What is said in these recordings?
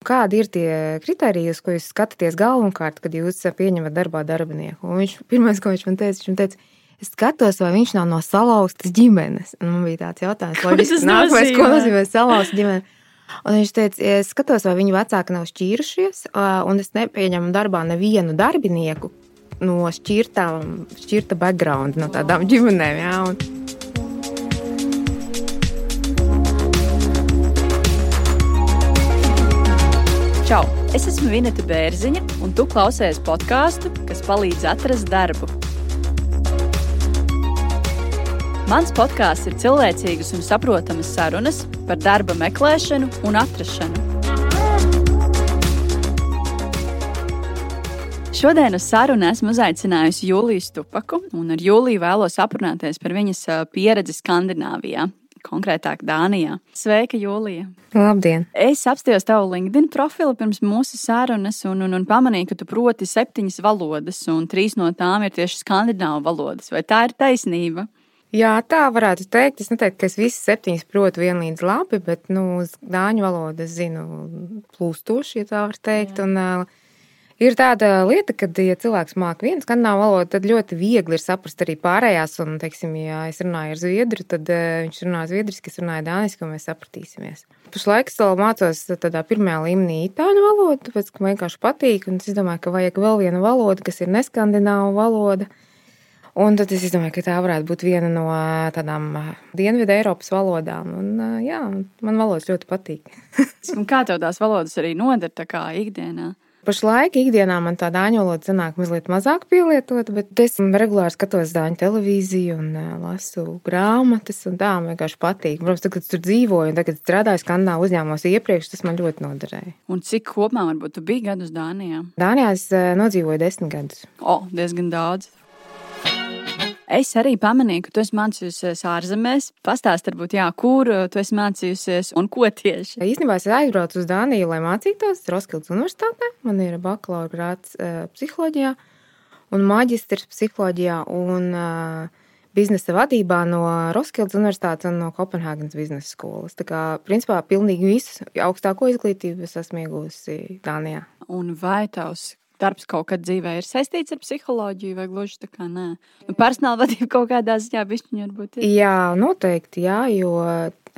Kādi ir tie kriteriji, ko jūs skatāties galvenokārt, kad jūs pieņemat darbā darbinieku? Un viņš pirmais, ko viņš man teica, viņš man teica, es skatos, vai viņš nav no salauztas ģimenes. Un man bija tāds jautājums, loģiski, nākamais, ko nozīmē salauzta ģimene. Un viņš teica, es skatos, vai viņu vecāki nav šķīrušies, un es nepieņemu darbā nevienu darbinieku no šķirtām, šķirta background, no tādām ģimenēm. Jā, un... Čau! Es esmu Vineta Bērziņa, un tu klausies podkāstu, kas palīdz atrast darbu. Mans podkāsts ir cilvēcīgas un saprotamas sarunas par darba meklēšanu un atrašanu. Šodien uz sarunu esmu uzaicinājusi Jūliju Stupaku, un ar Jūliju vēlos aprunāties par viņas pieredzi Skandināvijā. Konkrētāk, Dānijā. Sveika, Jūlija! Labdien! Es apstājos tavu LinkedIn profilu pirms mūsu sarunas un, un, un pamanīju, ka tu proti septiņas valodas, un trīs no tām ir tieši skandināvu valodas. Vai tā ir taisnība? Jā, tā varētu teikt. Es neteiktu, ka es visas septiņas protu vienlīdz labi, bet nu, dāņu valodu es zinu plūstoši, ja tā var teikt. Un, uh, ir tāda lieta, ka, ja cilvēks māca vienu skandināvu valodu, tad ļoti viegli ir saprast arī pārējās. Un, teiksim, ja es runāju ar zviedru, tad uh, viņš runā zviedriski, es runāju dāniski, un mēs sapratīsimies. Pašlaik es vēl mācos tādā pirmajā līmenī itāļu valodu, tāpēc, ka man vienkārši patīk. Un es domāju, ka vajag vēl vienu valodu, kas ir neskandināvu valoda Un tad es domāju, ka tā varētu būt viena no tādām dienvidu Eiropas valodām. Un, jā, man valodas ļoti patīk. kā tev tās valodas arī noder ikdienā? Pašlaik ikdienā man tā dāņu valoda sanāk mazliet mazāk pielietota, bet es regulāri skatos dāņu televīziju un lasu grāmatas, un tā man vienkārši patīk. Protams, tad, kad tur dzīvoju un tagad strādāju skandināvu uzņēmumos iepriekš, tas man ļoti noderēja. Un cik kopumā varbūt tu biji gadus Dānijā? Dānijā es nodzīvoju desmit gadus. O, diezgan daudz. Es arī pamanīju, ka tu esi mācījusies ārzemēs. Pastāst, varbūt, jā, kur uh, tu esi mācījusies un ko tieši. Īstenībā es aizbraucu uz Dāniju, lai mācītos Roskildes universitātē. Man ir bakalaura grāts uh, psiholoģijā un maģistrs psiholoģijā un uh, biznesa vadībā no Roskildes universitātes un no Kopenhāgenes biznesa skolas. Tā kā, principā, pilnīgi visu augstāko izglītību es esmu iegūsi Dānijā. Un vai tavs darbs kaut kad dzīvē ir saistīts ar psiholoģiju, vai gluži tā kā nē? Nu, personāla vadība kaut kādā ziņā bišķiņa varbūt ir. Jā, noteikti, jā, jo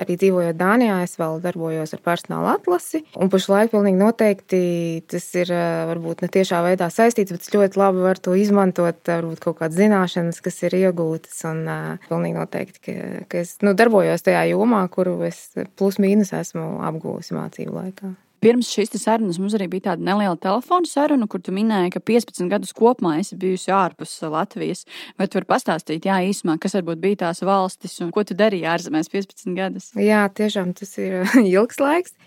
arī dzīvojot Dānijā, es vēl darbojos ar personāla atlasi. Un pašlaik pilnīgi noteikti tas ir varbūt ne tiešā veidā saistīts, bet ļoti labi varu to izmantot, varbūt kaut kādas zināšanas, kas ir iegūtas. Un uh, pilnīgi noteikti, ka, ka es nu, darbojos tajā jomā, kuru es plus mīnus esmu apgūsi mācību laikā. Pirms šīs sarunas mums arī bija tāda neliela telefona saruna, kur tu minēji, ka 15 gadus kopumā esi bijusi ārpus Latvijas. Vai tu vari pastāstīt, jā, īsumā, kas varbūt bija tās valstis un ko tu darīji ārzemēs 15 gadus? Jā, tiešām tas ir ilgs laiks.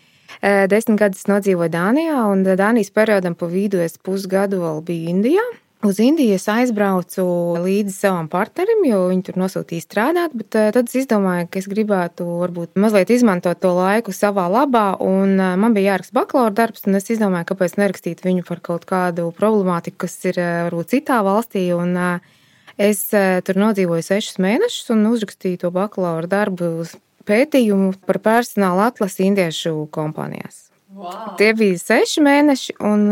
Desmit gadus nodzīvoju Dānijā, un Dānijas periodam pa vidu es pusgadu vēl biju Indijā. Uz Indiju es aizbraucu līdzi savam partnerim, jo viņi tur nosūtīja strādāt, bet eh, tad es izdomāju, ka es gribētu varbūt mazliet izmantot to laiku savā labā, un eh, man bija jāraksta bakalaura darbs, un es izdomāju, kāpēc nerakstīt viņu par kaut kādu problemātiku, kas ir eh, varbūt citā valstī, un es tur nodzīvoju sešus mēnešus un uzrakstīju to bakalaura darbu pētījumu par personāla atlasi indiešu kompānijās. Wow. Tie bija seši mēneši, un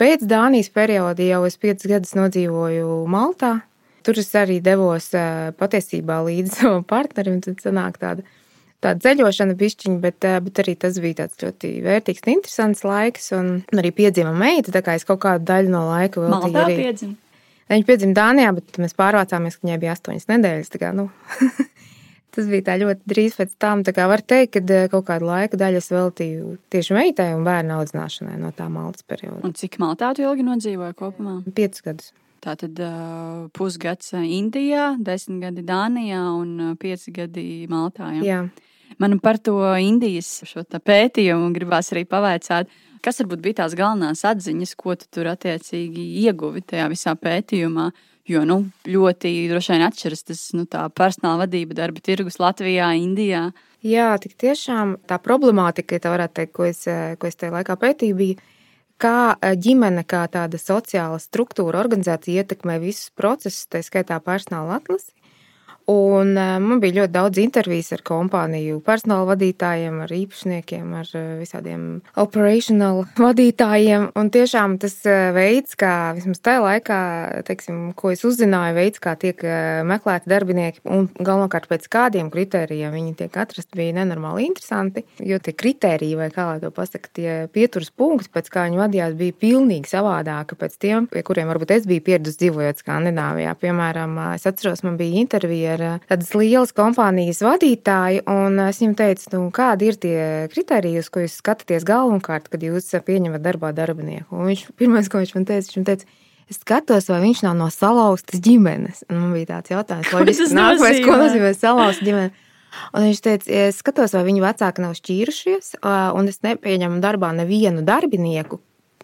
pēc Dānijas perioda jau es piecus gadus nodzīvoju Maltā. Tur es arī devos patiesībā līdzi savam partnerim. Tad sanāk tāda, tāda ceļošana, pišķiņa, bet, bet arī tas bija tāds ļoti vērtīgs un interesants laiks. Un arī piedzima meita, tā kā es kaut kādu daļu no laika veltīju arī. Piedzim. Viņa piedzima Dānijā, bet mēs pārvācāmies, ka viņai bija astoņas nedēļas. Kā, nu, Tas bija tā ļoti drīz pēc tam. Tā kā var teikt, ka eh, kaut kādu laika daļu es veltīju tieši meitai un bērnu audzināšanai no tā maltas perioda. Un cik maltā tu ilgi nodzīvoji kopumā? Piecus gadus. Tātad uh, pusgads Indijā, desmit gadi Dānijā un pieci gadi Maltā. Ja? Jā. Man par to Indijas pētījumu gribās arī pavaicāt. Kas varbūt bija tās galvenās atziņas, ko tu tur attiecīgi ieguvi tajā visā pētījumā? Jo nu, ļoti droši vien atšķiras tas nu, personāla vadība, darba tirgus Latvijā, Indijā. Jā, tik tiešām tā problemātika, tā varētu teikt, ko es, ko es tajā laikā pētīju, bija, kā ģimene, kā tāda sociāla struktūra, organizācija ietekmē visus procesus, tā skaitā personāla atlasi. Un man bija ļoti daudz intervijas ar kompāniju personāla vadītājiem, ar īpašniekiem, ar visādiem operational vadītājiem. Un tiešām tas veids, kā vismaz tajā laikā, teiksim, ko es uzzināju, veids, kā tiek meklēti darbinieki un galvenokārt pēc kādiem kritērijiem viņi tiek atrasti, bija nenormāli interesanti. Jo tie kritēriji, vai kā lai to pasaka, tie pieturas punkti, pēc kā viņi vadījās, bija pilnīgi savādāki pēc tiem, pie kuriem varbūt es biju pieradusi dzīvojot Skandināvijā. Piemēram, es atceros, man bija intervija ar eh, tādas lielas kompānijas vadītāju, un es viņam teicu, nu, kādi ir tie kriteriji, uz ko jūs skatāties galvenokārt, kad jūs pieņemat darbā darbinieku. Un viņš pirmais, ko viņš man teica, viņš man teica, Es skatos, vai viņš nav no salauztas ģimenes. Un man bija tāds jautājums, ko tas nākamais, ko nozīmē salauzta ģimene. Un viņš teica, es skatos, vai viņu vecāki nav šķīrušies, un es nepieņemu darbā nevienu darbinieku,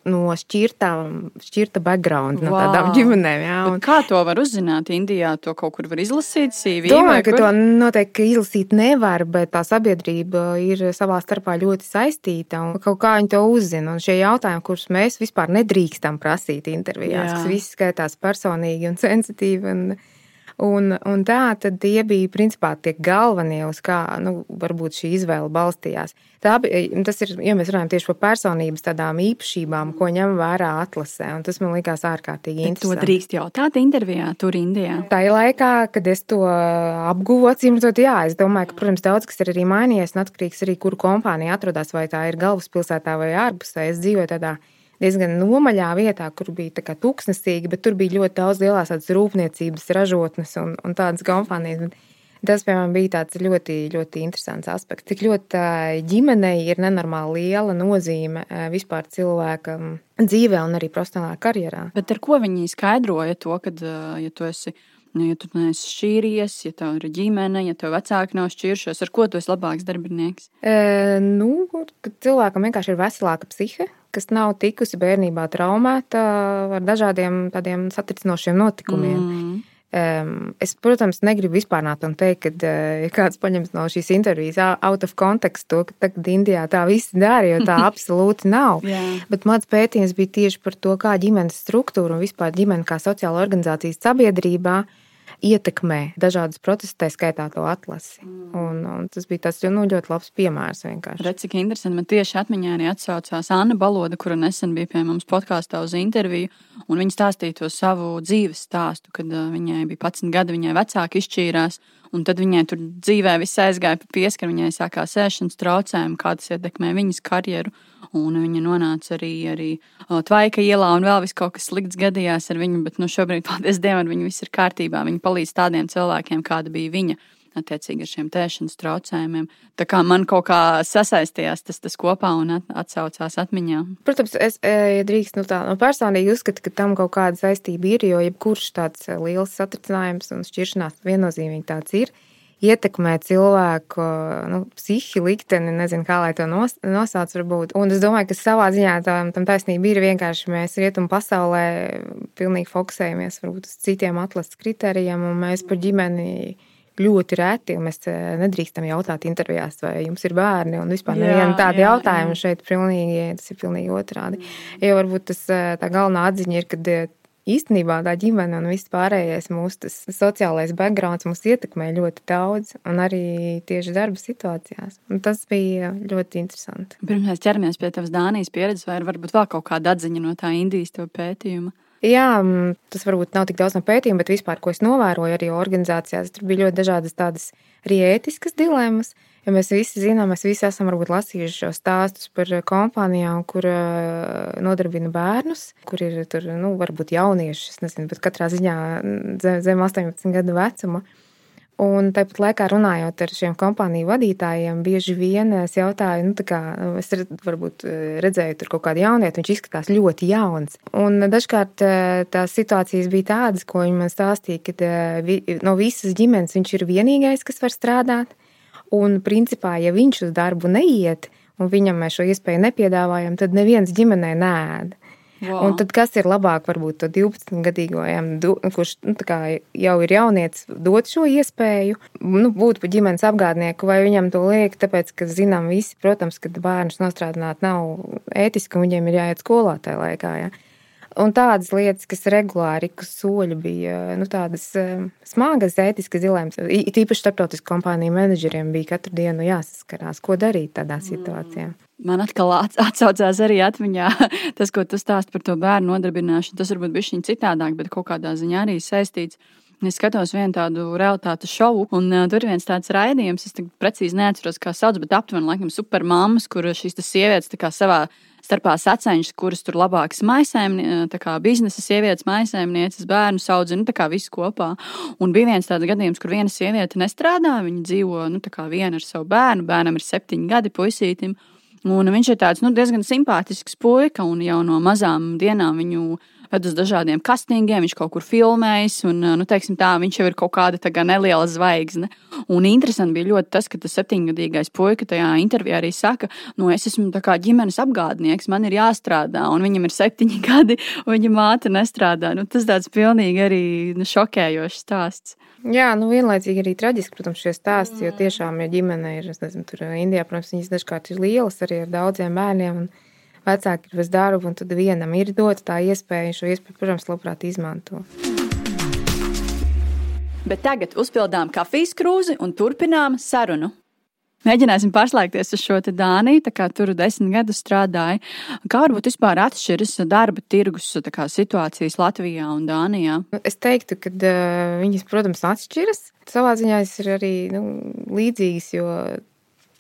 no šķirtām, šķirta background, wow. no tādām ģimenēm. Jā, un... Bet kā to var uzzināt? Indijā to kaut kur var izlasīt, CV? Domāju, ka to noteikti izlasīt nevar, bet tā sabiedrība ir savā starpā ļoti saistīta un kaut kā viņi to uzzina. Un šie jautājumi, kurus mēs vispār nedrīkstam prasīt intervijās, jā. kas viss skaitās personīgi un sensitīvi. Un, Un, un tā tad tie bija principā tie galvenie, uz kā nu, varbūt šī izvēle balstījās. Tā bija, tas ir, ja mēs runājam tieši par personības tādām īpašībām, ko ņem vērā atlasē, un tas man likās ārkārtīgi Bet interesanti. To drīkst jautāt intervijā, tur Indijā. Tā ir laikā, kad es to apguvu, acīm redzot, jā, es domāju, ka, protams, daudz kas ir arī mainījies, un atkarīgs arī, kuru kompānija atrodas, vai tā ir galvaspilsētā vai ārpusē. Es dzīvoju tādā diezgan nomaļā vietā, kur bija tūkstnesīgi, bet tur bija ļoti daudz lielās rūpniecības ražotnes un, un tādas kompānijas. Tas, piemēram, bija tāds ļoti, ļoti interesants aspekts. Cik ļoti ģimenei ir nenormāli liela nozīme vispār cilvēkam dzīvē un arī profesionālā karjerā. Bet ar ko viņi skaidroja to, ka, ja tu esi Nu, ja tu neesi šķīries, ja tev ir ģimene, ja tev vecāki nav šķīrušies, ar ko tu esi labāks darbinieks? E, nu, cilvēkam vienkārši ir veselāka psihe, kas nav tikusi bērnībā traumēta ar dažādiem tādiem satricinošiem notikumiem. Mm. Um, es, protams, negribu vispārnāt un teikt, ka, ja kāds paņems no šīs intervijas out of context to, ka tagad Indijā tā viss dara, jo tā absolūti nav. yeah. Bet mans pētījums bija tieši par to, kā ģimenes struktūra un vispār ģimene kā sociāla organizācija sabiedrībā uh, ietekmē dažādas procesus, tā skaitā to atlasi. Mm. Un, un tas bija tas nu, ļoti labs piemērs. Redz, cik interesanti. Man tieši atmiņā arī atsaucās Anna Baloda, kura nesen bija pie mums podkāstā uz interviju. Viņa stāstīja to savu dzīves stāstu, kad viņai bija 11 gadi, viņai vecāki izšķīrās. Un tad viņai tur dzīvē viss aizgāja pa pieskaru, viņai sākās ēšanas traucējumi, kā tas ietekmē viņas karjeru. Un viņa nonāca arī, arī Tvaika ielā, un vēl viss kaut kas slikts gadījās ar viņu. Bet nu, šobrīd, paldies Dievam, viņa viss ir kārtībā. Viņa palīdz tādiem cilvēkiem, kāda bija viņa attiecīgi ar šiem tēšanas traucējumiem. Tā kā man kaut kā sasaistījās tas, tas kopā un at, atsaucās atmiņā. Protams, es ja drīkst nu tā, nu personīgi uzskatu, ka tam kaut kāda saistība ir, jo jebkurš tāds liels satricinājums un šķiršanās viennozīmīgi tāds ir ietekmē cilvēku nu, psihi, likteni, nezinu, kā lai to nos, nosauc. Varbūt. Un es domāju, ka savā ziņā tam, tam taisnība ir vienkārši mēs rietumu pasaulē pilnīgi fokusējamies varbūt, uz citiem atlases kritērijiem, un mēs par ģimeni ļoti reti. Mēs eh, nedrīkstam jautāt intervijās, vai jums ir bērni. Un vispār neviena tāda jautājuma šeit pilnīgi, tas ir pilnīgi otrādi. Jo varbūt tas eh, tā galvenā atziņa ir, ka eh, īstenībā tā ģimene un viss pārējais mūsu sociālais background mūs ietekmē ļoti daudz, un arī tieši darba situācijās. Un tas bija ļoti interesanti. Pirms mēs ķeramies pie tavas Dānijas pieredzes, vai varbūt vēl kaut kāda atziņa no tā Indijas pētījuma? Jā, tas varbūt nav tik daudz no pētījuma, bet vispār, ko es novēroju arī organizācijās, tur bija ļoti dažādas tādas arī ētiskas dilemmas. Jo mēs visi zinām, mēs visi esam lasījuši šo stāstus par kompānijām, kur nodarbina bērnus, kur ir tur, nu, varbūt jaunieši, es nezinu, bet katrā ziņā zem 18 gadu vecuma. Un tāpat laikā runājot ar šiem kompāniju vadītājiem, bieži vien es jautāju, nu, kā, es varbūt eh, redzēju tur kaut kādu jaunieti, viņš izskatās ļoti jauns. Un dažkārt eh, tās situācijas bija tādas, ko viņi man stāstīja, ka eh, no visas ģimenes viņš ir vienīgais, kas var strādāt. Un principā, ja viņš uz darbu neiet, un viņam mēs šo iespēju nepiedāvājam, tad neviens ģimenē nēd. Wow. Un tad kas ir labāk, varbūt to 12-gadīgo, kurš nu, jau ir jaunietis, dot šo iespēju, nu, būt par ģimenes apgādnieku, vai viņam to liek, tāpēc, ka zinām visi, protams, ka bērnus nostrādāt nav ētiski, un viņiem ir jāiet skolā tajā laikā. Ja? Un tādas lietas, kas regulāri, kas soļi bija nu, tādas smagas, ētiskas dilemmas. Tīpaši starptautisku kompāniju menedžeriem bija katru dienu jāsaskarās, ko darīt tādā situācijā. Man atkal atsaucās arī atmiņā tas, ko tu stāst par to bērnu nodarbināšanu. Tas varbūt bija viņa citādāk, bet kaut kādā ziņā arī saistīts. Es skatos vienu tādu realitātes šovu, un uh, tur ir viens tāds raidījums, es precīzi neatceros, kā sauc, bet aptuveni laikam supermāmas, kur šīs sievietes savā starpā sacenšas, kuras tur labākas maisaimnieces, biznesa sievietes, maisaimnieces, bērnu audzina, nu, visu kopā. Un bija viens tāds gadījums, kur viena sieviete nestrādā, viņa dzīvo nu, viena ar savu bērnu, bērnam ir septiņi gadi, puisītim. Un viņš ir tāds nu, diezgan simpātisks puika, un jau no mazām dienām viņu ved uz dažādiem castingiem, viņš kaut kur filmējis, un nu, teiksim, tā, viņš jau ir kaut kāda neliela zvaigzne. Un interesanti bija ļoti tas, ka tas septiņgadīgais puika tajā intervijā arī saka, nu, es esmu ģimenes apgādnieks, man ir jāstrādā, un viņam ir septiņi gadi, un viņa māte nestrādā. Nu, tas tāds pilnīgi arī nu, šokējošs stāsts. Jā, nu vienlaicīgi arī traģiski, protams, šie stāsti, jo tiešām, ja ģimene ir, es nezinu, tur Indijā, protams, viņas dažkārt ir lielas arī ar daudziem bērniem. Un, vecāki ir bez darba, un tad vienam ir dota tā iespēja, šo iespēju, protams, labprāt izmanto. Bet tagad uzpildām kafijas krūzi un turpinām sarunu. Mēģināsim pārslēgties uz šo Dāniju, kā tur desmit gadus strādāja. Kā varbūt vispār atšķiras darba tirgus kā, situācijas Latvijā un Dānijā? Es teiktu, ka uh, viņas, protams, atšķiras. Savā ziņā tas ir arī nu, līdzīgas, jo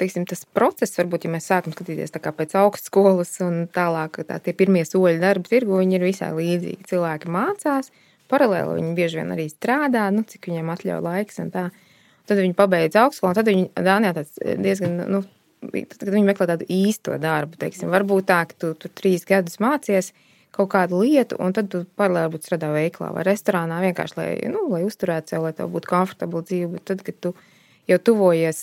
teiksim, tas process, varbūt, ja mēs sākam skatīties pēc augstskolas un tālāk, tā tie pirmie soļi darba tirgu, viņi ir visai līdzīgi. Cilvēki mācās, paralēli viņi bieži vien arī strādā, nu, cik viņiem atļauj laiks. Tad viņi pabeidz augstskolu, un tad viņi Dānijā tāds diezgan, nu, tad, kad viņi meklē tādu īsto darbu, teiksim, varbūt tā, ka tu tur trīs gadus mācies kaut kādu lietu, un tad tu paralēli strādā veiklā vai restorānā vienkārši, lai, nu, lai uzturētu sev, lai tev būtu komfortabla dzīve, tad, kad tu jau tuvojies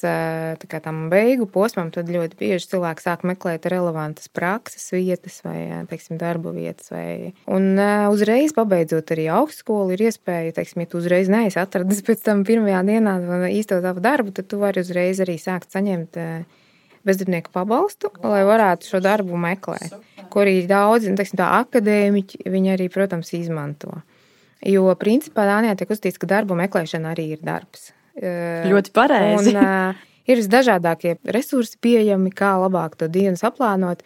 tam beigu posmam, tad ļoti bieži cilvēki sāk meklēt relevantas prakses vietas vai teiksim, darba vietas. Vai... Un uzreiz, pabeidzot arī augstskolu, ir iespēja, teiksim, ja tu uzreiz neesi atradis pēc tam pirmajā dienā īsto tavu darbu, tad tu vari uzreiz arī sākt saņemt bezdarbnieku pabalstu, lai varētu šo darbu meklēt. Ko arī daudzi, nu, teiksim, akadēmiķi, viņi arī, protams, izmanto. Jo, principā, Dānijā tiek uzstīts, ka darbu meklēšana arī ir darbs. Ļoti pareizi. Un, ir visdažādākie resursi pieejami, kā labāk to dienu saplānot.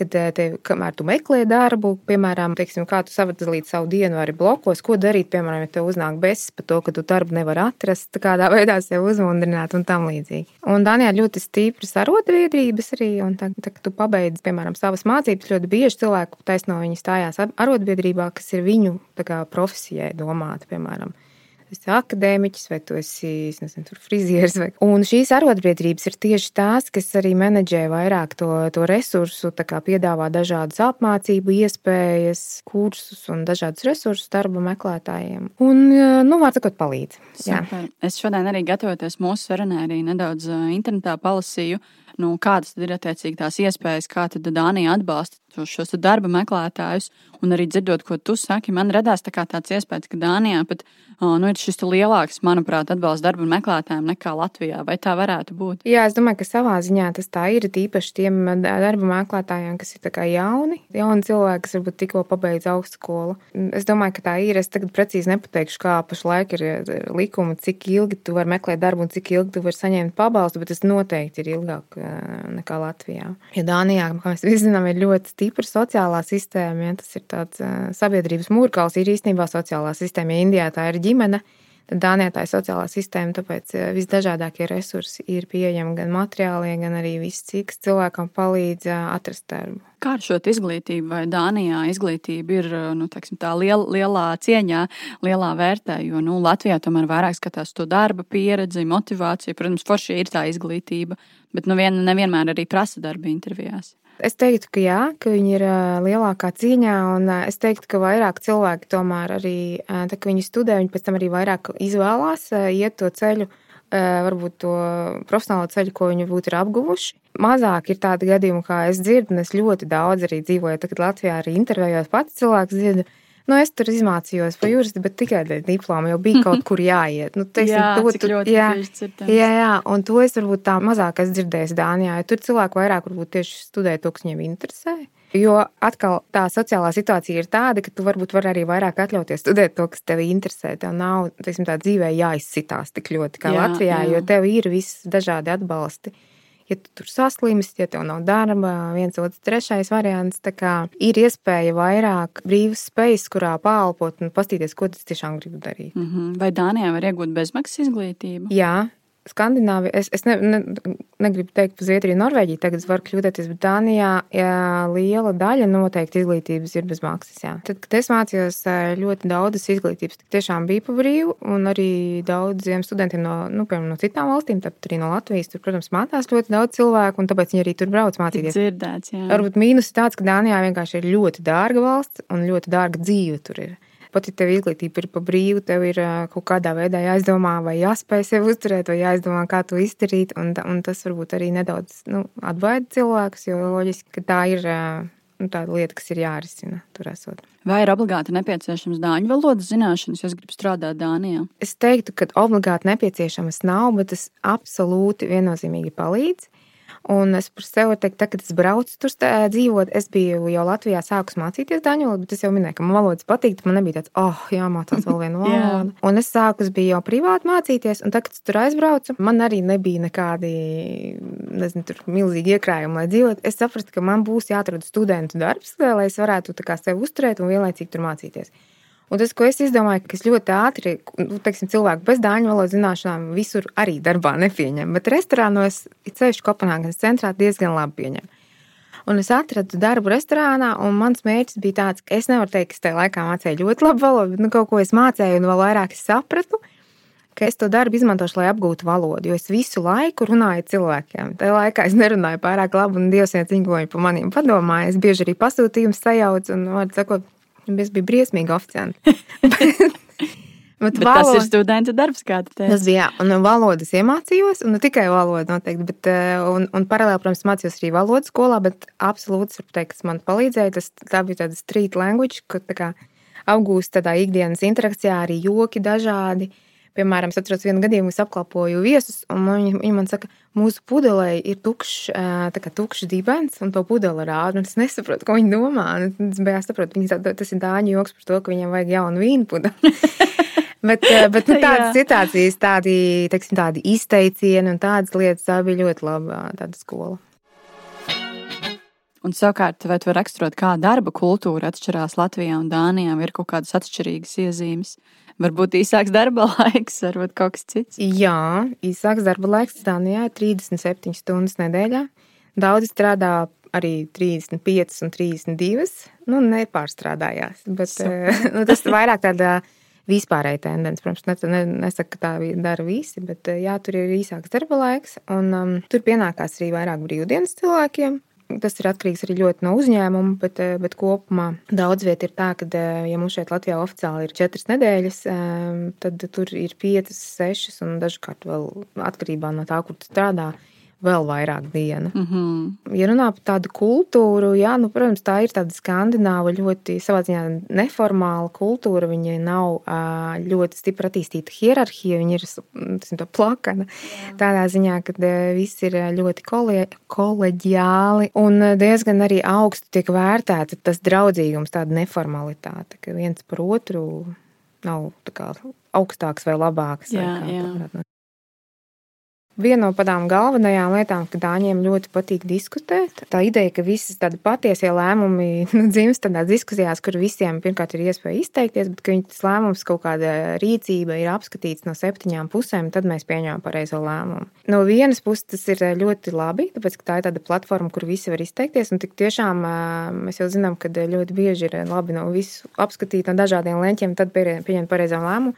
Kad tev, kamēr tu meklē darbu, piemēram, teiksim, kā tu savadīji savu dienu arī blokos, ko darīt, piemēram, ja tev uznāk besis par to, ka tu darbu nevar atrast, kādā veidā sev uzmundrināt un tam līdzīgi. Un Dānijā ļoti stipras arotbiedrības arī, un tā, tā, kad tu pabeidz, piemēram, savas mācības, ļoti bieži cilvēku taisno viņi stājās arotbiedrībā, kas ir viņu kā, profesijai domāta, piemēram esi akadēmiķis, vai tu esi nezinu, frizieris. Vai... Un šīs arotbiedrības ir tieši tās, kas arī menedžē vairāk to, to resursu, piedāvā dažādas apmācību iespējas, kursus un dažādus resursus darba meklētājiem. Un, nu, vārds sakot, palīdz. Es šodien arī gatavoties mūsu sarunai, arī nedaudz internetā palasīju nu, kādas ir attiecīgi tās iespējas, kā Dānija atbalsta šos darba meklētājus. Un arī dzirdot, ko tu saki, man radās tā tāds iespējas, ka Dānijā pat nu, ir šis lielāks, manuprāt, atbalsts darba meklētājiem nekā Latvijā. Vai tā varētu būt? Jā, es domāju, ka savā ziņā tas tā ir. Tīpaši tiem darba meklētājiem, kas ir jauni, jauni cilvēki, kas varbūt tikko pabeidz augstskolu. Es domāju, ka tā ir. Es tagad precīzi nepateikšu, kā pašlaik ir likumi, cik ilgi tu vari meklēt darbu un cik ilgi tu vari saņemt pabalstu, bet tas noteikti ir ilgāk nekā Latvijā. Ja Dānijā, kā mēs visi zinām, ir ļoti stipra sociālā sistēma, ja tas ir tāds sabiedrības mūrkals, ir īstenībā sociālā sistēma. Ja Indijā tā ir ģimene, Dānijā tā ir sociālā sistēma, tāpēc visdažādākie resursi ir pieejami gan materiālie, gan arī viss, cik cilvēkam palīdz atrast darbu. Kā ar šo izglītību, vai Dānijā izglītība ir nu, teiksim, liel, lielā cieņā, lielā vērtē, jo nu, Latvijā tomēr vairāk skatās to darba pieredzi, motivāciju. Protams, forši ir tā izglītība, bet nu, vien, nevienmēr arī prasa darba intervijās. Es teiktu, ka jā, ka viņi ir lielākā cīņā, un es teiktu, ka vairāk cilvēki tomēr arī, tā, ka viņi studē, viņi pēc tam arī vairāk izvēlās iet to ceļu, varbūt to profesionālo ceļu, ko viņi būtu apguvuši. Mazāk ir tādi gadījumi, kā es dzirdu, un es ļoti daudz arī dzīvoju, tagad Latvijā arī intervējos pats cilvēks dzirdu, Nu, es tur izmācījos par juristu, bet tikai dēļ diploma jau bija kaut kur jāiet. Nu, teiksim, jā, to, cik ļoti jā, jā, jā, un to es varbūt tā mazāk esmu dzirdējis Dānijā. jo Tur cilvēki vairāk varbūt tieši studē to, kas viņiem interesē. Jo atkal tā sociālā situācija ir tāda, ka tu varbūt vari arī vairāk atļauties studēt to, kas tev interesē. Tev nav teiksim, tā dzīvē jāizsitās tik ļoti kā Jā, Latvijā, jā. jo tev ir visi dažādi atbalsti. Ja tu tur saslimsti, ja tev nav darba, viens otrs, trešais variants, tā kā ir iespēja vairāk brīvas spējas, kurā pālpot un pastīties, ko tas tiešām gribu darīt. Mhm. Vai Dānijā var iegūt bezmaksas izglītību? Jā, Skandināvija, es, es ne, ne, negribu teikt par Zviedriju, Norvēģiju, tagad es varu kļūdīties, bet Dānijā jā, liela daļa noteikti izglītības ir bez maksas. Jā. Tad, kad es mācījos, ļoti daudzas izglītības tiešām bija pa brīvu, un arī daudziem studentiem no, nu, piemēram, no citām valstīm, tāpat arī no Latvijas, tur, protams, mācās ļoti daudz cilvēku, un tāpēc viņi arī tur brauc mācīties. dzirdēts, jā. Varbūt mīnus ir tāds, ka Dānijā vienkārši ir ļoti dārga valsts un ļoti dārga dzīve tur ir. Pat ja tev izglītība ir pa brīvu, tev ir kaut kādā veidā jāizdomā, vai jāspēj sevi uzturēt, vai jāizdomā, kā to izdarīt. Un, un tas varbūt arī nedaudz nu, atbaida cilvēkus, jo loģiski, ka tā ir nu, tāda lieta, kas ir jārisina tur esot. Vai ir obligāti nepieciešams dāņu valodas zināšanas, ja es gribu strādāt Dānijā? Es teiktu, ka obligāti nepieciešamas nav, bet tas absolūti viennozīmīgi palīdz. Un es par sevi teiktu, tā, kad es braucu tur dzīvot, es biju jau Latvijā sākus mācīties daņu valodu, bet es jau minēju, ka man valodas patīk. Man nebija tāds, oh, jāmācās vēl viena valoda. Un es sāku, es biju jau privāti mācīties, un tad, kad es tur aizbraucu, man arī nebija nekādi, nezinu, tur milzīgi iekrājumi, lai dzīvotu. Es sapratu, ka man būs jāatrod studentu darbs, lai es varētu tā kā sevi uzturēt un vienlaicīgi tur mācīties. Un tas, ko es izdomāju, ka es ļoti ātri, nu, teiksim, cilvēku bez dāņu valodas zināšanām visur arī darbā nepieņem. Bet restorānos, ceļš Kopenhāgenes centrā, diezgan labi pieņem. Un es atradu darbu restorānā, un mans mērķis bija tāds, ka es nevaru teikt, ka es tajā laikā mācīju ļoti labu valodu, bet nu, kaut ko es mācīju, un vēl vairāk es sapratu, ka es to darbu izmantošu, lai apgūtu valodu. Jo es visu laiku runāju cilvēkiem. Tajā laikā es nerunāju pārāk labi, un Dievs viens viņa par maniem padomāja. Es bieži arī pasūtījumus sajaucu, un, var sakot, es biju briesmīgi oficiāli. Bet, Bet tas ir studenta darbs, kā tu teici. Tas bija, jā, un valodas iemācījos, un ne tikai valodu noteikti, bet, eh, un, un paralēli, protams, mācījos arī valodas skolā, bet absolūti, es varu teikt, man palīdzēja, tas tā bija tāda street language, ka tā kā apgūst tādā ikdienas interakcijā arī joki dažādi. Piemēram, es atceros vienu gadījumu, es apkalpoju viesus, un viņi, viņi man saka, mūsu pudelē ir tukšs, tā kā tukšs dibens, un to pudeli rāda, es nesaprotu, ko viņi domā. Es beigās saprotu, viņi, tas ir dāņu joks par to, ka viņiem vajag jaunu vīnu pudeli. Bet, bet nu, tādas situācijas, tādi, teiksim, tādi izteicieni un tādas lietas, tā bija ļoti laba tāda skola. Un savukārt, vai tu vari raksturot, kā darba kultūra atšķirās Latvijā un Dānijā, ir kaut kādas atšķirīgas iezīmes? Varbūt īsāks darba laiks, varbūt kaut kas cits. Jā, īsāks darba laiks Dānijā ir 37 stundas nedēļā. Daudzi strādā arī 35 un 32. Nu, nepārstrādājās. Bet, eh, nu, tas ir vairāk tāda vispārēja tendence. Protams, ne, ne, nesaka, ka tā dara visi, bet eh, jā, tur ir īsāks darba laiks. Un, um, tur pienākās arī vairāk brīvdienas cilvēkiem. Tas ir atkarīgs arī ļoti no uzņēmuma, bet, eh, bet kopumā daudz vietā ir tā, ka, eh, ja mums šeit Latvijā oficiāli ir četras nedēļas, eh, tad tur ir piecas, sešas un dažkārt vēl atkarībā no tā, kur tu strādā, vēl vairāk dienu. Mm -hmm. Ja runā par tādu kultūru, jā, nu, protams, tā ir tāda skandināva, ļoti savā ziņā neformāla kultūra. Viņa nav ļoti stipri attīstīta hierarhija, viņa ir tā plakana. Tādā ziņā, ka viss ir ļoti kolie, koleģiāli un diezgan arī augstu tiek vērtēta tas draudzīgums, tāda neformalitāte, ka viens par otru nav kā augstāks vai labāks. vai Jā, kā jā. tā varētu Viena no tādām galvenajām lietām, ka dāņiem ļoti patīk diskutēt, tā ideja, ka visas tādi patiesie lēmumi nu, dzimst tādās diskusijās, kur visiem pirmkārt ir iespēja izteikties, bet ka viņi tas lēmums kaut kāda rīcība ir apskatīts no septiņām pusēm, tad mēs pieņemam pareizo lēmumu. No vienas puses tas ir ļoti labi, tāpēc ka tā ir tāda platforma, kur visi var izteikties, un tik tiešām ā, mēs jau zinām, ka ļoti bieži ir labi no visu apskatīt no dažādiem leņķiem, tad pie- pieņemt pareizo lēmumu.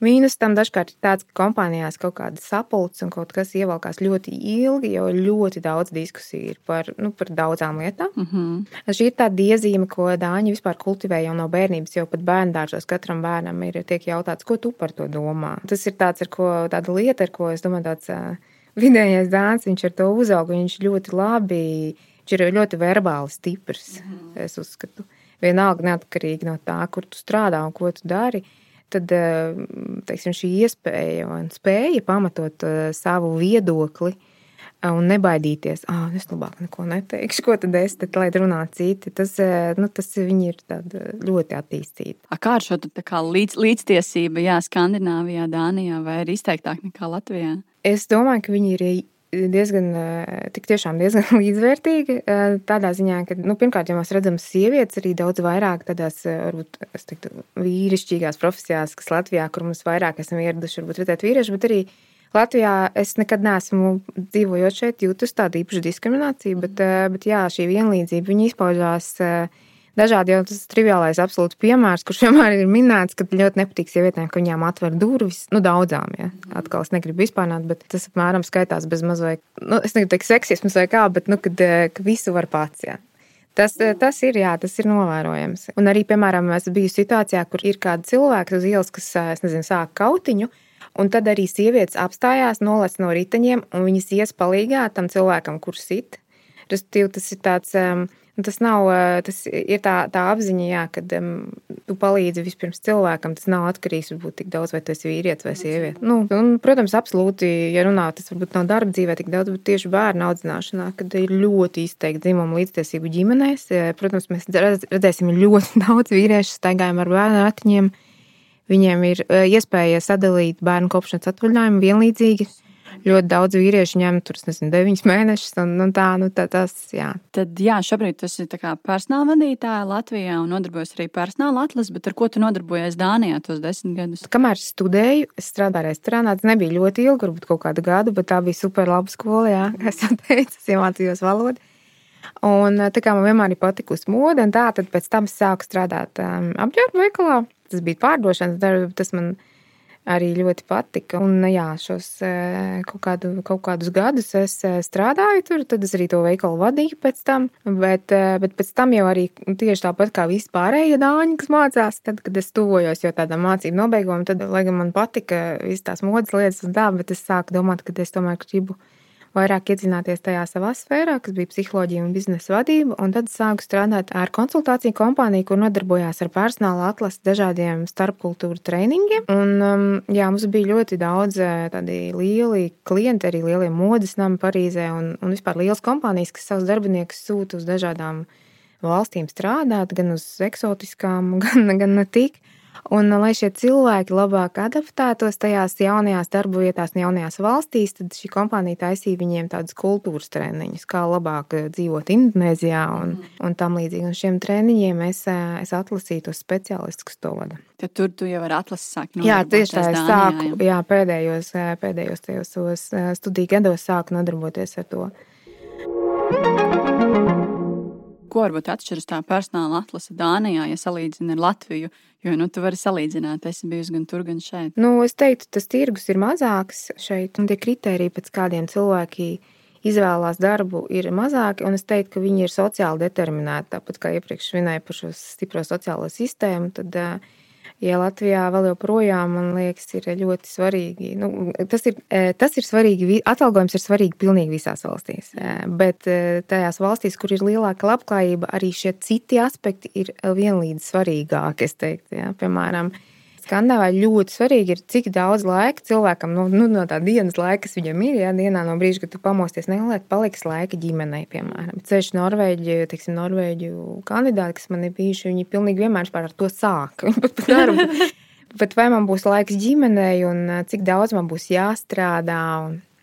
Mīnus tam dažkārt ir tāds, ka kompānijās kaut kāda sapulce un kaut kas ievelkās ļoti ilgi, jo ļoti daudz diskusiju ir par, nu, par daudzām lietām. Mm -hmm. Šī ir tā iezīme, ko Dāņi vispār kultivē jau no bērnības, jo pat bērngārzos katram bērnam ir tiek jautāts, ko tu par to domā. Tas ir tāds, ar ko, tāda lieta, ar ko es domāju, tāds vidējais dāns, viņš ar to uzauga, viņš ļoti labi, viņš ir ļoti verbāli stiprs, es uzskatu. vienalga neatkarīgi no tā, kur tu strādā un ko tu dari. Tad teiksim, šī iespēja un spēja pamatot savu viedokli un nebaidīties, ah, es labāk neko neteikšu, ko tad es tad, lai runā citi. Tas, nu, tas viņi ir ļoti attīstīti. Kā ar šo līdz, līdztiesību, jā, Skandināvijā, Dānijā vai ir izteiktāk nekā Latvijā? Es domāju, ka viņi ir diezgan, tik tiešām diezgan līdzvērtīgi. Tādā ziņā, ka, nu, pirmkārt, ja mēs redzam sievietes arī daudz vairāk tādās, varbūt, es teiktu, vīrišķīgās profesijās, kas Latvijā, kur mums vairāk esam ieraduši, varbūt redzēt vīrieši, bet arī Latvijā es nekad neesmu dzīvojot šeit, jūtus tādu īpašu diskrimināciju, bet, bet jā, šī vienlīdzība, viņi izpaužās dažādi, jau tas triviālais absolūts piemērs, kurš vienmēr ir minēts, ka ļoti nepatīk sievietēm, ka viņām atver durvis, nu, daudzām, ja. Atkal es negribu vispārnāt, bet tas apmēram skaitās bez mazliet, nu, es negribu teikt seksisms vai kā, bet, nu, kad, ka visu var pats, jā. Tas, tas ir, jā, tas ir novērojams. Un arī, piemēram, es biju situācijā, kur ir kāda cilvēka uz ielas, kas, es nezinu, sāk kautiņu, Un tad arī sievietes apstājās, nolaiž no riteņiem, un viņas ies palīgā tam cilvēkam, kurš sit. Respektīvi, tas ir tāds. Um, Tas nav tas ir tā, tā apziņa, jā, kad um, tu palīdzi vispirms cilvēkam. Tas nav atkarīgs varbūt tik daudz, vai tas ir vīrietis vai sieviete. Nu, un, protams, absolūti, ja runā, tas varbūt nav darba dzīvē tik daudz, bet tieši bērnu audzināšanā, kad ir ļoti izteikti dzimuma līdztiesību ģimenēs. Protams, mēs redzēsim ļoti daudz vīriešu staigājumu ar bērnu ratiņiem. Viņiem ir iespēja sadalīt bērnu kopšanas atvaļinājumu vienlīdzīgi. Ļoti daudz vīriešu ņem tur, nezinu, deviņus mēnešus, un, un tā, nu, tā, tas, jā. Tad, jā, šobrīd tas ir personāla vadītāja Latvijā un nodarbojas arī personāla atlases, bet ar ko tu nodarbojies Dānijā tos desmit gadus? Kamēr studēju, es strādāju restorānā, tas nebija ļoti ilgi, varbūt kaut kādu gadu, bet tā bija super laba skola, jā, kā es jau teicu, es iemācījos valodu. Un tā kā man vienmēr ir patikusi mode, un tā, tad pēc tam sāku strādāt um, apģērbu veikalā tas bija pārdošanas darbs, tas man arī ļoti patika. Un, jā, šos kaut, kādu, kaut kādus gadus es strādāju tur, tad es arī to veikalu vadīju pēc tam. Bet, bet pēc tam jau arī tieši tāpat kā visi pārējie dāņi, kas mācās, tad, kad es tuvojos jau tādam mācību nobeigumam, tad, lai gan man patika visas tās modes lietas un tā, bet es sāku domāt, ka es tomēr gribu vairāk iedzināties tajā savā sfērā, kas bija psiholoģija un biznesa vadība, un tad sāku strādāt ar konsultāciju kompāniju, kur nodarbojās ar personāla atlasi dažādiem starpkultūru treiningiem. Un, um, jā, mums bija ļoti daudz eh, tādi lieli klienti, arī lielie modes nami Parīzē un, un vispār liels kompānijas, kas savus darbiniekus sūta uz dažādām valstīm strādāt, gan uz eksotiskām, gan, gan ne tik. Un, lai šie cilvēki labāk adaptētos tajās jaunajās darba vietās, jaunajās valstīs, tad šī kompānija taisīja viņiem tādus kultūras treniņus, kā labāk eh, dzīvot Indonēzijā un, mm. un tam līdzīgi. Un šiem treniņiem es, eh, es atlasīju tos speciālistus, kas to vada. Tad tur tu jau vari atlasīt, sākt jā, tieši tā, es sāku, jā, pēdējos, eh, pēdējos tajos studiju gados sāku nodarboties ar to. Ko varbūt atšķiras tā personāla atlase Dānijā, ja salīdzina ar Latviju? Jo nu, tu vari salīdzināt, es biju gan tur, gan šeit. Nu, es teiktu, tas tirgus ir mazāks šeit, un tie kriteriji, pēc kādiem cilvēki izvēlās darbu, ir mazāki. Es teiktu, ka viņi ir sociāli determinēti. Tāpat kā iepriekš minēju par šo stipro sociālo sistēmu, tad uh, Ja Latvijā vēl joprojām, man liekas, ir ļoti svarīgi. Nu, tas, ir, e, tas ir svarīgi. Atalgojums ir svarīgi pilnīgi visās valstīs. E, bet e, tajās valstīs, kur ir lielāka labklājība, arī šie citi aspekti ir vienlīdz svarīgāki. Teiktu, ja? Piemēram, Skandināvā ļoti svarīgi ir, cik daudz laika cilvēkam nu, nu, no tā dienas laika, kas viņam ir, ja dienā no brīža, kad tu pamosties, neliek, paliks laika ģimenei, piemēram. Ceļš Norvēģi, teiksim, Norvēģu kandidāti, kas man ir bijuši, viņi pilnīgi vienmēr ar to sāk. Viņi pat par darbu. Bet vai man būs laiks ģimenei un cik daudz man būs jāstrādā?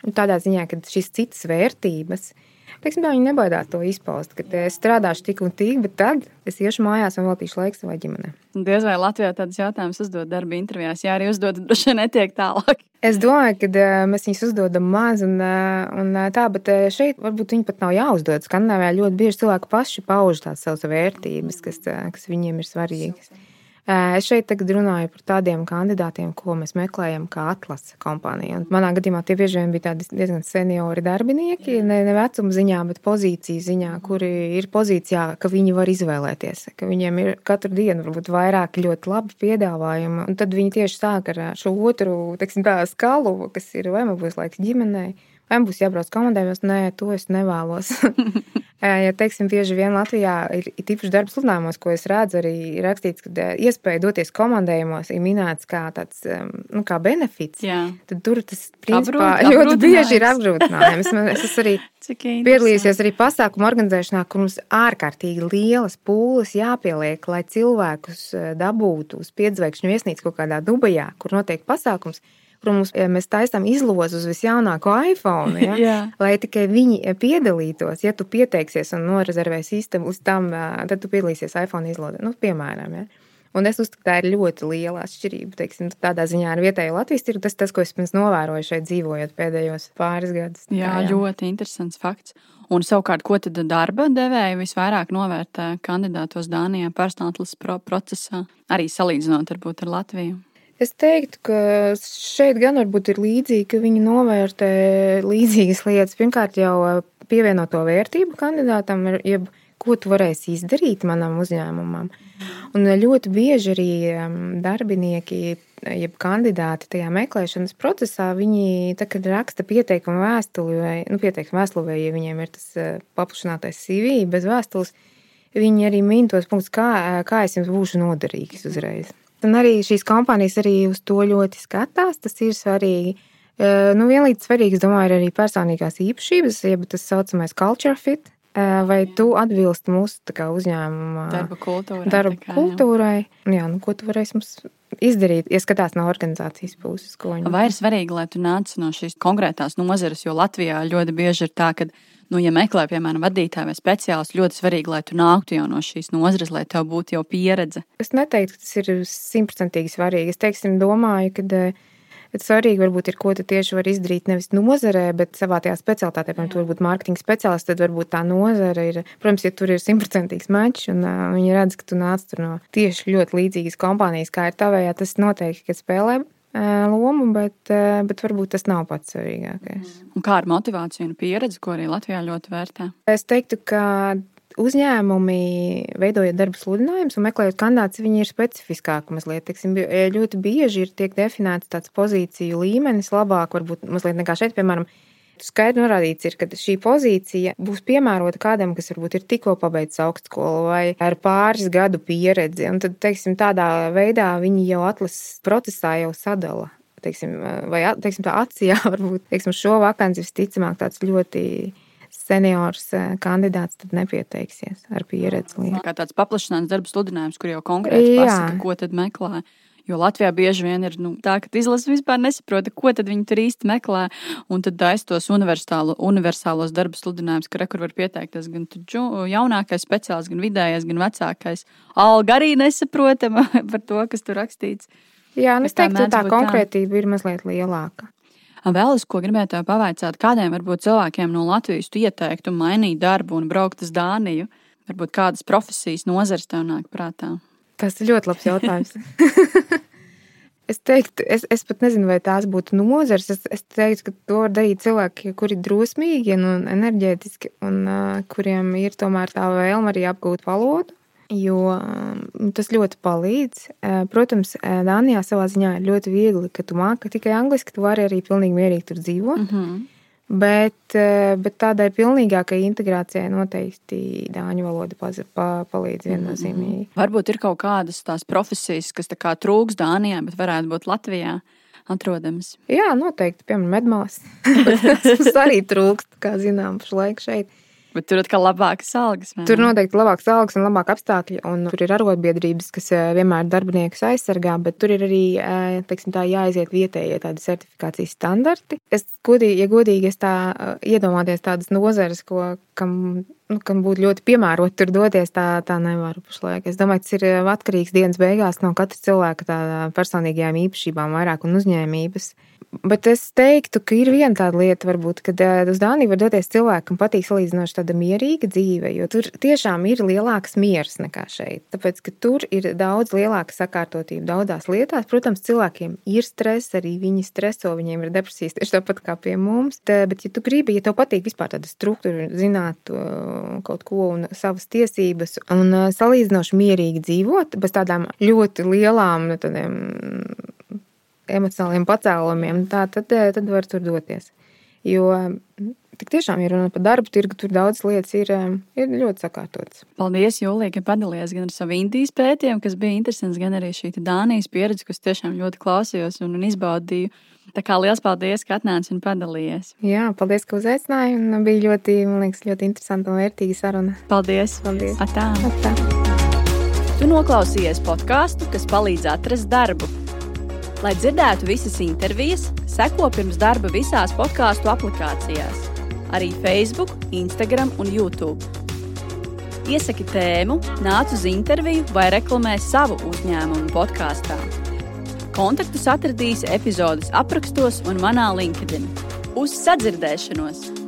Un tādā ziņā, ka šīs citas vērtības ir Tā, viņi nebaidās to izpaust, ka es strādāšu tik un tik, bet tad es iešu mājās un veltīšu laiku savai ģimenei. Diez vai Latvijā tādas jautājumas uzdod darba intervijās, ja arī uzdod, droši vien netiek tālāk. Es domāju, ka uh, mēs viņus uzdodam maz, un, uh, un uh, tā, bet šeit varbūt viņi pat nav jāuzdod. Skandināvijā ļoti bieži cilvēki paši pauž tās savas vērtības, kas, kas viņiem ir svarīgas. Es šeit tagad runāju par tādiem kandidātiem, ko mēs meklējam kā atlases kompānija. Un manā gadījumā tie bieži vien bija diezgan seniori darbinieki, ne, ne vecuma ziņā, bet pozīcijas ziņā, kuri ir pozīcijā, ka viņi var izvēlēties, ka viņiem ir katru dienu varbūt vairāki ļoti labi piedāvājumi. Un tad viņi tieši sāk ar šo otru, teiksim, tā skalu, kas ir vai man būs laiks ģimenei Vai būs jābrauc komandējumos? Nē, to es nevēlos. ja teiksim, bieži vien Latvijā ir, tīpaši darba sludinājumos, ko es redzu, arī rakstīts, ka iespēja doties komandējumos ir minēts kā tāds nu, kā benefits. Jā. Tad tur tas principā, ļoti bieži ir apgrūtinājums. Es esmu arī piedalījusies arī pasākumu organizēšanā, kur mums ārkārtīgi lielas pūles jāpieliek, lai cilvēkus dabūtu uz piedzvaigžņu viesnīcu kaut kādā Dubajā, kur notiek pasākums kur mums, mēs taisām izlozi uz visjaunāko iPhone, ja? Jā. lai tikai viņi piedalītos. Ja tu pieteiksies un norezervēsi īstenībā uz tam, tad tu piedalīsies iPhone izlozē, nu, piemēram. Ja? Un es uzskatu, ka tā ir ļoti liela atšķirība. Teiksim, tādā ziņā ar vietējo Latvijas tirgu tas, tas, ko es pirms novēroju šeit dzīvojot pēdējos pāris gadus. Jā, jā, ļoti interesants fakts. Un savukārt, ko tad darba devēja visvairāk novērtē kandidātos Dānijā personāla procesā, arī salīdzinot varbūt ar Latviju? Es teiktu, ka šeit gan varbūt ir līdzīgi, ka viņi novērtē līdzīgas lietas. Pirmkārt, jau pievienoto vērtību kandidātam, jeb ko tu varēsi izdarīt manam uzņēmumam. Un ļoti bieži arī darbinieki, jeb kandidāti tajā meklēšanas procesā, viņi tā, raksta pieteikumu vēstuli, vai nu, pieteikumu vēstuli, vai ja viņiem ir tas paplašinātais CV bez vēstules, viņi arī min tos punktus, kā, kā es jums būšu noderīgs uzreiz. Un arī šīs kompānijas arī uz to ļoti skatās. Tas ir svarīgi. Nu, vienlīdz svarīgi, es domāju, ir arī personīgās īpašības, jeb tas saucamais culture fit. Vai tu atbilsti mūsu kā, uzņēmuma darba kultūrai? Darba kā, kultūrai. Jā. jā, nu, ko tu varēsi mums izdarīt, ja skatās no organizācijas puses? Vai ir svarīgi, lai tu nāc no šīs konkrētās nozares, jo Latvijā ļoti bieži ir tā, ka nu, ja meklē, piemēram, vadītāju vai speciālistu, ļoti svarīgi, lai tu nāktu jau no šīs nozares, lai tev būtu jau pieredze. Es neteiktu, ka tas ir simtprocentīgi svarīgi. Es teiksim, domāju, ka bet eh, svarīgi varbūt ir, ko tu tieši vari izdarīt nevis nozarē, bet savā tajā specialitātē. Piemēram, tur varbūt mārketinga speciālists, tad varbūt tā nozara ir, protams, ja tur ir simtprocentīgs mačs un uh, viņi redz, ka tu nāc no tieši ļoti līdzīgas kompānijas, kā ir tavējā, tas noteikti, ka spēlē lomu, bet, bet varbūt tas nav pats svarīgākais. Un kā ar motivāciju un pieredzi, ko arī Latvijā ļoti vērtē? Es teiktu, ka uzņēmumi, veidojot darba sludinājumus un meklējot kandidātus, viņi ir specifiskāki mazliet. Teiksim, ļoti bieži ir tiek definēts tāds pozīciju līmenis labāk, varbūt mazliet nekā šeit, piemēram, Skaidri norādīts, ir, ka šī pozīcija būs piemērota kādam, kas varbūt ir tikko pabeidzis augstskolu vai ar pāris gadu pieredzi. Un tad, teiksim, tādā veidā viņi jau atlases procesā jau sadala. Teiksim, vai teiksim, tā acījā varbūt teiksim, šo vakanci visticamāk tāds ļoti seniors eh, kandidāts tad nepieteiksies ar pieredzi. Kā tāds paplašināts darba sludinājums, kur jau konkrēti pasaka, ko tad meklē. Jo Latvijā bieži vien ir nu, tā, ka izlase vispār nesaprot, ko viņi tur īsti meklē. Un tad aiztos universālos darba sludinājumus, ka rekur var pieteikties gan jaunākais speciālists, gan vidējais, gan vecākais. Alga arī nesaprotama par to, kas tur rakstīts. Jā, nu es teiktu, ka tā konkrētība tā. ir mazliet lielāka. Vēl es ko gribēju pavaicāt, kādiem varbūt cilvēkiem no Latvijas tu ieteiktu mainīt darbu un braukt uz Dāniju? Varbūt kādas profesijas nozares tev nāk prātā? Tas ir ļoti labs jautājums. es teiktu, es, es pat nezinu, vai tās būtu nozares. Es, es teiktu, ka to var darīt cilvēki, kuri ir drosmīgi un enerģētiski, un uh, kuriem ir tomēr tā vēlme arī apgūt valodu. Jo um, tas ļoti palīdz. Uh, protams, Dānijā savā ziņā ir ļoti viegli, ka tu māki tikai angliski, tu vari arī pilnīgi mierīgi tur dzīvot. Mm -hmm. Bet, eh, bet tādai pilnīgākai integrācijai noteikti dāņu valoda paz, pa, palīdz mhm, viennozīmīgi. Mm -hmm. Varbūt ir kaut kādas tās profesijas, kas tā trūks Dānijā, bet varētu būt Latvijā atrodamas. Jā, noteikti, piemēram, medmās. tas arī trūkst, kā zinām, pašlaik šeit. Bet tur atkal labākas algas. Tur noteikti labākas algas un labāka apstākļi. Un tur ir arotbiedrības, kas eh, vienmēr darbiniekus aizsargā, bet tur ir arī eh, teiksim, tā, jāaiziet vietējie tādi certifikācijas standarti. Es godīgi, ja godīgi, es tā eh, iedomāties tādas nozares, ko, kam, nu, kam būtu ļoti piemērot tur doties, tā, tā nevaru pašlaik. Es domāju, tas ir atkarīgs dienas beigās no katra cilvēka personīgajām īpašībām vairāk un uzņēmības. Bet es teiktu, ka ir viena tāda lieta, varbūt, kad uz Dāniju var doties cilvēkam, patīk salīdzinoši tāda mierīga dzīve, jo tur tiešām ir lielāks miers nekā šeit. Tāpēc, ka tur ir daudz lielāka sakārtotība daudzās lietās. Protams, cilvēkiem ir stress, arī viņi streso, viņiem ir depresijas tieši tāpat kā pie mums. Tā, bet, ja tu gribi, ja tev patīk vispār tāda struktūra, zināt kaut ko un savas tiesības, un salīdzinoši mierīgi dzīvot, bez tādām ļoti lielām tādiem emocionāliem pacēlumiem, tā, tad, eh, tad var tur doties. Jo tik tiešām, ja runājam par darbu tirgu, tur daudz lietas ir, ir ļoti sakārtotas. Paldies, Jūlija, ka padalījāties gan ar savu Indijas pētījumu, kas bija interesants, gan arī šī Dānijas pieredze, kas tiešām ļoti klausījos un, un izbaudīju. Tā kā liels paldies, ka atnāci un padalījies. Jā, paldies, ka uzaicināji. Bija ļoti, man liekas, ļoti interesanta un vērtīga saruna. Paldies! paldies. Atā. Atā. Tu noklausījies podkāstu, kas palīdz atrast darbu. Lai dzirdētu visas intervijas, seko pirms darba visās podkāstu aplikācijās, arī Facebook, Instagram un YouTube. Iesaki tēmu, nāc uz interviju vai reklamē savu uzņēmumu podkāstā. Kontaktus atradīsi epizodes aprakstos un manā LinkedIn. Uz sadzirdēšanos!